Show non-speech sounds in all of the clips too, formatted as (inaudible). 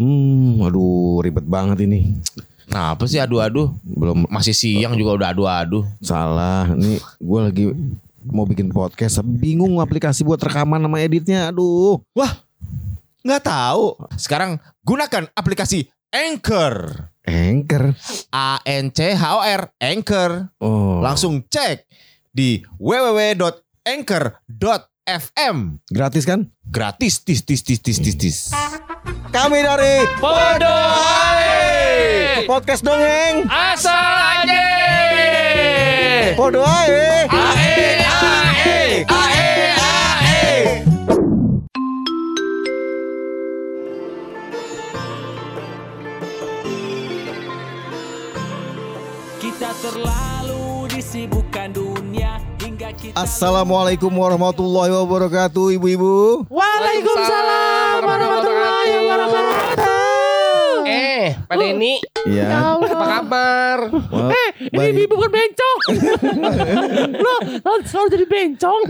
Hmm, aduh ribet banget ini. Nah apa sih adu-adu? Belum masih siang juga udah adu-adu. Salah, ini gue lagi mau bikin podcast, bingung aplikasi buat rekaman sama editnya. Aduh, Nggak tahu. Sekarang gunakan aplikasi Anchor. anchor. A N C H O R Anchor. Oh, Langsung cek di www.anchor.fm. gratis kan? Gratis tis tis tis tis tis tis. Kami dari Podo podcast dongeng. Asal aja. Podo ae. Ae ae ae ae. Kita terlalu disibukkan dunia hingga kita Assalamualaikum warahmatullahi wabarakatuh, ibu-ibu. Waalaikumsalam warahmatullahi wabarakatuh. Eh, Pak Denny, Iya. apa kabar? Wah, Eh, ini baik. ibu bukan bencong. (laughs) Lo lo selalu jadi bencong.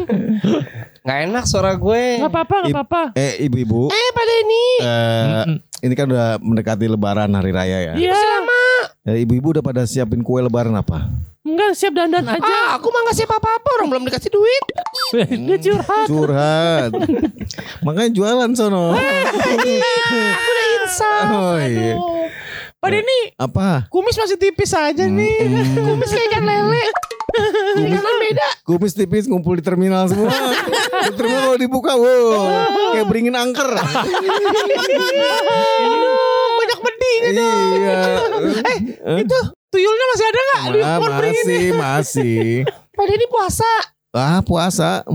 Nggak enak suara gue. Gak apa-apa, gak apa-apa. Eh, ibu-ibu. Eh, Pak Denny. eh, ini kan udah mendekati Lebaran hari raya ya. Iya, Ya, ibu-ibu udah pada siapin kue Lebaran apa? enggak siap dandan aja. Ah, aku mah nggak siap apa-apa, orang belum dikasih duit. Dia curhat. Curhat. Makanya jualan sono. Oh iya. Pak Denny, Apa? kumis masih tipis aja nih. (laughs) Kumis kayak ikan lele. Kumis, kumis tipis ngumpul di terminal semua. (laughs) di terminal kalau dibuka, wow, kayak beringin angker. (laughs) Banyak beding. iya. Itu tuyulnya masih ada gak? Di Ah, pohon beringin. masih, masih. Pak Denny puasa. Ah, puasa.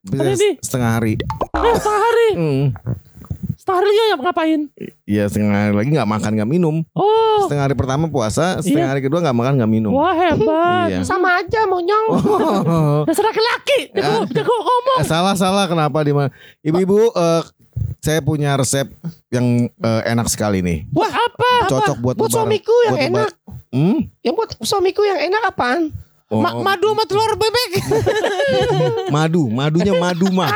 Bisa Ini. setengah hari. Eh, setengah hari. Hmm. Setengah hari dia ngapain? Iya setengah hari lagi nggak makan nggak minum. Oh, Setengah hari pertama puasa, setengah Iya. hari kedua nggak makan nggak minum. wah hebat. Iya. Sama aja, monyong. Oh. Dasar laki-laki. Jago, jago ngomong. Eh, salah salah kenapa di mana? Ibu-ibu eh, saya punya resep yang eh, enak sekali nih. Wah, apa? Cocok buat Buat lebaran. suamiku yang Buat enak. Hmm? Yang buat suamiku yang enak apaan? Oh, Ma- madu sama telur bebek. (laughs) madu, madunya madu mah.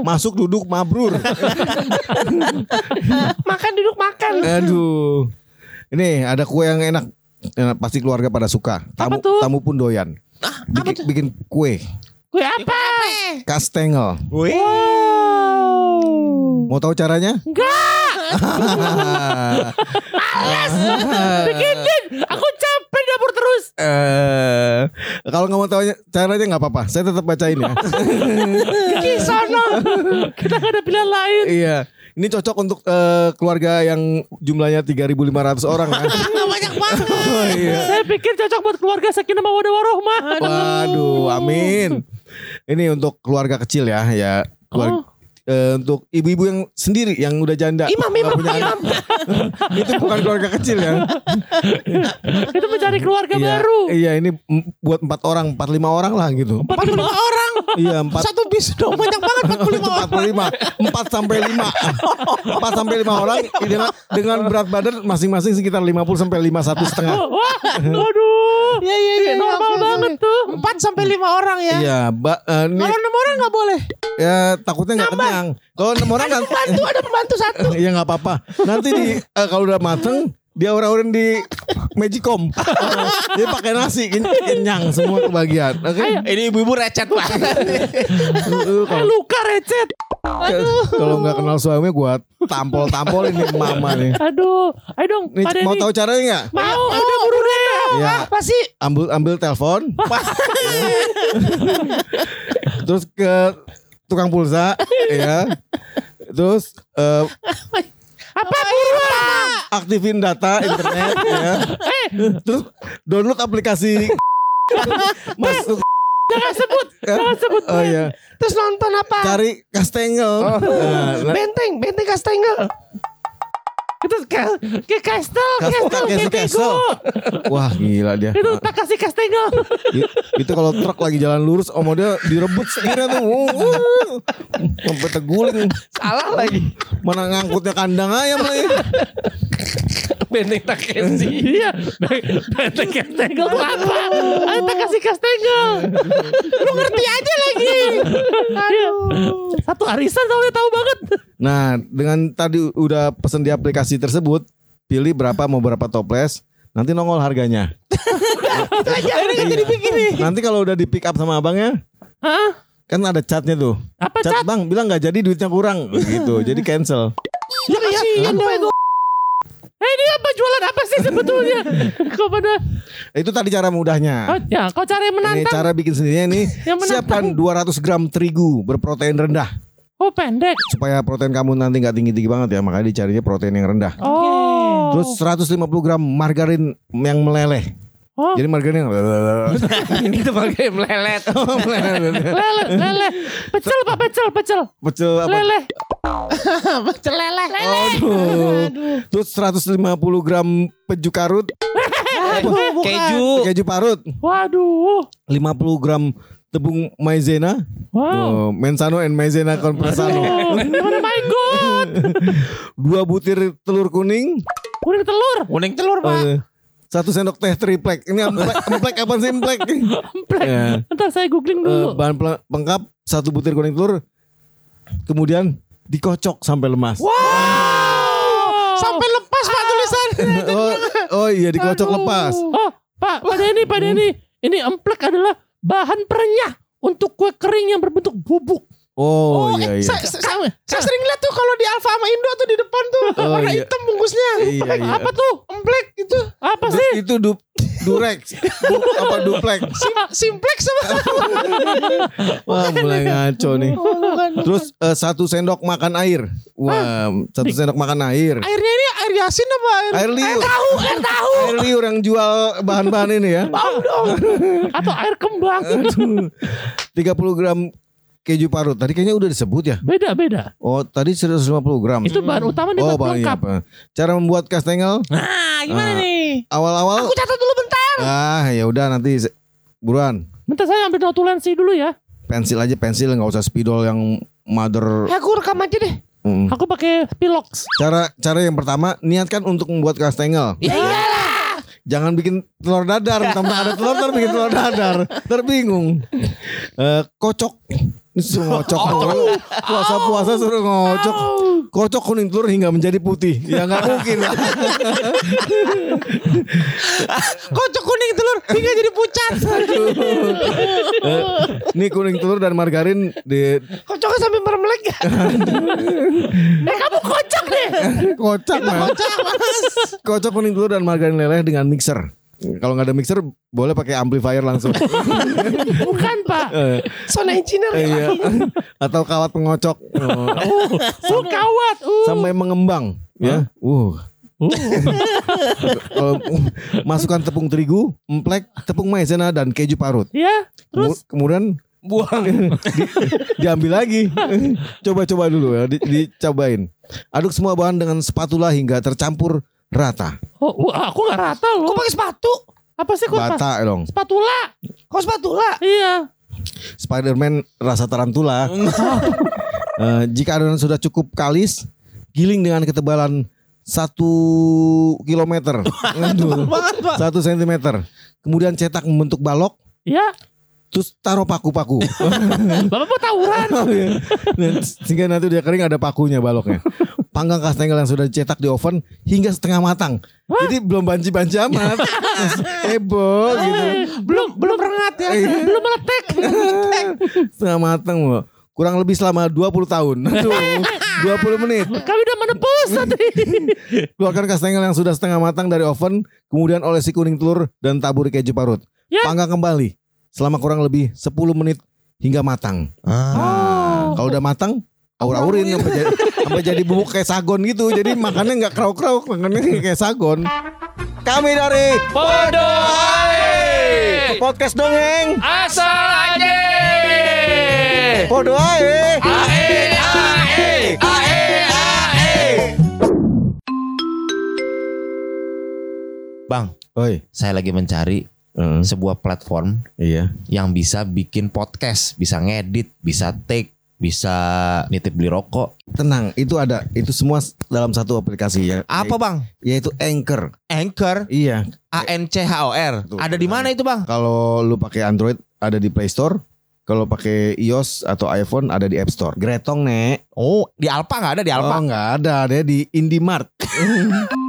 Masuk duduk mabrur. Makan duduk makan. Aduh. Ini ada kue yang enak. Enak, pasti keluarga pada suka. Tamu, tuh? tamu pun doyan. Bikin, bikin kue Gue apa? kastengel. Wow. Mau tahu caranya? Enggak. (laughs) Bikinin. Aku capek dapur terus. Eh, kalau nggak mau tahu caranya nggak apa-apa. Saya tetap bacain ya. (laughs) Di sana. Kita gak ada pilihan lain. iya. Ini cocok untuk eh, keluarga yang jumlahnya 3.500 orang (laughs) ya. Banyak (laughs) banget. Oh, iya. Saya pikir cocok buat keluarga sakinah mawadah warohmah. Waduh, amin. Ini untuk keluarga kecil ya, ya. Keluarga, eh, untuk ibu-ibu yang sendiri yang udah janda Imam, imam, punya anak. (laughs) itu bukan keluarga kecil ya Kita mencari keluarga iya, baru. iya ini buat empat orang empat lima orang lah gitu 45 orang. Iya empat Satu bis dong banyak banget 45 orang. empat puluh lima empat sampai lima empat sampai lima orang dengan dengan berat badan masing-masing sekitar 50 sampai lima satu setengah Wah, waduh. Iya iya iya. Normal banget tuh. 4 sampai 5 orang ya. iya ba, eh, ini Kalau 6 orang gak boleh. ya takutnya nggak kenyang kalau enam orang kan Pembantu ada pembantu satu. Iya nggak apa-apa. Nanti di eh, kalau udah mateng dia orang-orang di Magicom. dia pakai nasi ken- kenyang semua kebagian. Oke. Ini ibu-ibu recet banget. Lu Eh, luka recet. kalau nggak kenal suami gua tampol-tampol ini mama nih. Aduh, ayo dong. Nih, mau tahu caranya nggak? Mau, udah buru deh. Iya. Apa sih? Ambil ambil telepon. (laughs) Terus ke tukang pulsa, ya. Terus eh, Apa buruan? Aktifin data internet, (laughs) ya. Terus download aplikasi. (laughs) Masuk. Jangan sebut. Jangan sebut. Oh iya. Terus nonton apa? Cari kastengel. Nah, nah, Benteng, benteng kastengel. Itu ke kastel, kastel, Castle, Castle. bego. Wah gila dia. Itu tak kasih kastengel. I- Itu kalau truk lagi jalan lurus, om dia direbut setirnya tuh. Wuh, wuh. Sampai teguling. Salah lagi. Mana ngangkutnya kandang ayam lagi. Benteng Takeshi. Iya, benteng kastengel tuh apa? Ayo tak kasih (laughs) kastengel. Lu ngerti aja lagi. Aduh. Satu arisan tau tahu banget. Nah, dengan tadi udah pesen di aplikasi tersebut, pilih berapa mau berapa toples, nanti nongol harganya. Ini kan jadi pikir nih. Nanti kalau udah di pick up sama abangnya, Hah? kan ada catnya tuh. Apa Cat, cat? bang bilang nggak jadi duitnya kurang gitu, jadi cancel. Ya kasihan dong. Eh ini apa jualan apa sih sebetulnya? (laughs) Kau pada Itu tadi cara mudahnya. oh, ya kau cara yang Ini menantang. cara bikin sendirinya ini (laughs) Yang menantang. siapkan 200 gram terigu berprotein rendah Oh pendek. supaya protein kamu nanti nggak tinggi tinggi banget ya makanya dicarinya protein yang rendah. Oh. Terus 150 gram margarin yang meleleh. Oh. Jadi margarin yang (laughs) Itu pakai melelet. lele lele. Pecel pak pecel pecel. pecel apa? Lele. Pecel lele. Lele. Aduh. Terus 150 gram peju karut, Keju. keju parut, Waduh. 50 gram tepung maizena, Wow. Tuh, mensano and maizena compressano. Oh, oh my god. (laughs) Dua butir telur kuning, Kuning telur. Kuning telur, Pak. eh, satu sendok teh triplek. Ini emplek, emplek (laughs) apa sih emplek? Emplek. Ya. Ntar saya googling dulu. bahan pel- pengkap satu butir kuning telur, kemudian dikocok sampai lemas. Wow. Sampai lepas pak tulisan. (laughs) Oh, oh iya dikocok Aduh. lepas. Oh, Pak, Pak Denny, Pak Denny. Ini emplek adalah bahan perenyah untuk kue kering yang berbentuk bubuk. Oh, iya iya. Saya, saya, (laughs) saya sering lihat tuh kalau di Alfa sama Indo tuh di depan tuh Oh, warna iya. hitam bungkusnya. Iya, iya. Apa tuh? Emplek itu. Apa sih? itu du, durex, du, apa duplek? Simplex sama (laughs) Wah mulai ngaco nih. Terus eh, satu sendok makan air. Wah satu sendok makan air. airnya ini air yasin apa air? Air liur. tahu, air tahu. Air liur yang jual bahan-bahan ini ya. Tahu dong. Atau air kembang. 30 gram keju parut. Tadi kayaknya udah disebut ya. Beda, beda. Oh tadi 150 gram. Itu bahan utama nih Oh pelengkap. apa? Cara membuat kastengel Nah, gimana Ah. nih? awal-awal. Aku catat dulu bentar. Ah ya udah nanti se- buruan. Bentar saya ambil notulensi dulu ya. Pensil aja pensil nggak usah spidol yang mother. Ya, aku rekam aja deh. Mm. Aku pakai Pilox. Cara cara yang pertama niatkan untuk membuat kastengel. Ya iyalah. Jangan bikin telur dadar, tambah ada telur ntar bikin telur dadar, terbingung. Eh, kocok, suruh (laughs) ngocok, puasa puasa suruh ngocok, kocok kuning telur hingga menjadi putih, ya nggak mungkin. (laughs) Kocok kuning telur hingga jadi pucat. Ini kuning telur dan margarin di Kocoknya sampai meremelek ya. (laughs) eh kamu kocok deh. kocok, mas. Kocok kuning telur dan margarin leleh dengan mixer. Kalau nggak ada mixer, boleh pakai amplifier langsung. (laughs) Bukan pak. Eh, Sound engineer. eh, iya. Atau kawat pengocok. Oh. Oh kawat. Uh. sampai mengembang ya. Uh. (laughs) Kalau masukkan tepung terigu, emplek, tepung maizena dan keju parut. Ya. Terus. kemudian Buang. (laughs) di- diambil lagi. Coba-coba dulu ya, di- dicobain. Aduk semua bahan dengan spatula hingga tercampur rata. Oh, wah, aku nggak rata loh. Kok pakai sepatu? Apa sih kok? Bata dong. Spatula. Kok spatula? Iya. Spiderman rasa tarantula. (laughs) Eh, jika adonan sudah cukup kalis, giling dengan ketebalan satu kilometer, (laughs) Aduh, satu sentimeter. Kemudian cetak membentuk balok, Ya. terus taruh paku-paku. (laughs) Bapak mau tawuran. Oh, iya. Dan Sehingga nanti dia kering ada pakunya baloknya. Panggang kastengel yang sudah dicetak di oven hingga setengah matang. Jadi belum banci-banci amat. (laughs) Heboh gitu. belum belum rengat ya. Iya. belum meletek. (laughs) Setengah matang loh. Kurang lebih selama 20 tahun. (laughs) Aduh, 20 menit. Kami udah menepus tadi. Keluarkan kastengel yang sudah setengah matang dari oven, kemudian olesi kuning telur dan taburi keju parut. Ya. Panggang kembali selama kurang lebih 10 menit hingga matang. Nah, kalau udah matang, aur-aurin sampai jadi, sampai jadi bubuk kayak sagon gitu. Jadi makannya nggak krauk-krauk, makannya kayak sagon. Kami dari Podo podcast dongeng. Asal aja. Podo ae. Ae ae ae. Bang, Oi. saya lagi mencari sebuah platform Iya. yang bisa bikin podcast, bisa ngedit, bisa take, bisa nitip beli rokok. Tenang, itu ada. Itu semua dalam satu aplikasi ya. Apa bang? Yaitu Anchor. Anchor, Iya. A N C H O R. Tuh, Ada di mana itu bang? Kalau lu pakai Android ada di Play Store. Kalau pakai iOS atau iPhone ada di App Store. Gretong, Nek. Oh, di Alpa nggak ada di Alpa. Oh, nggak ada, ada di Indimart. (laughs)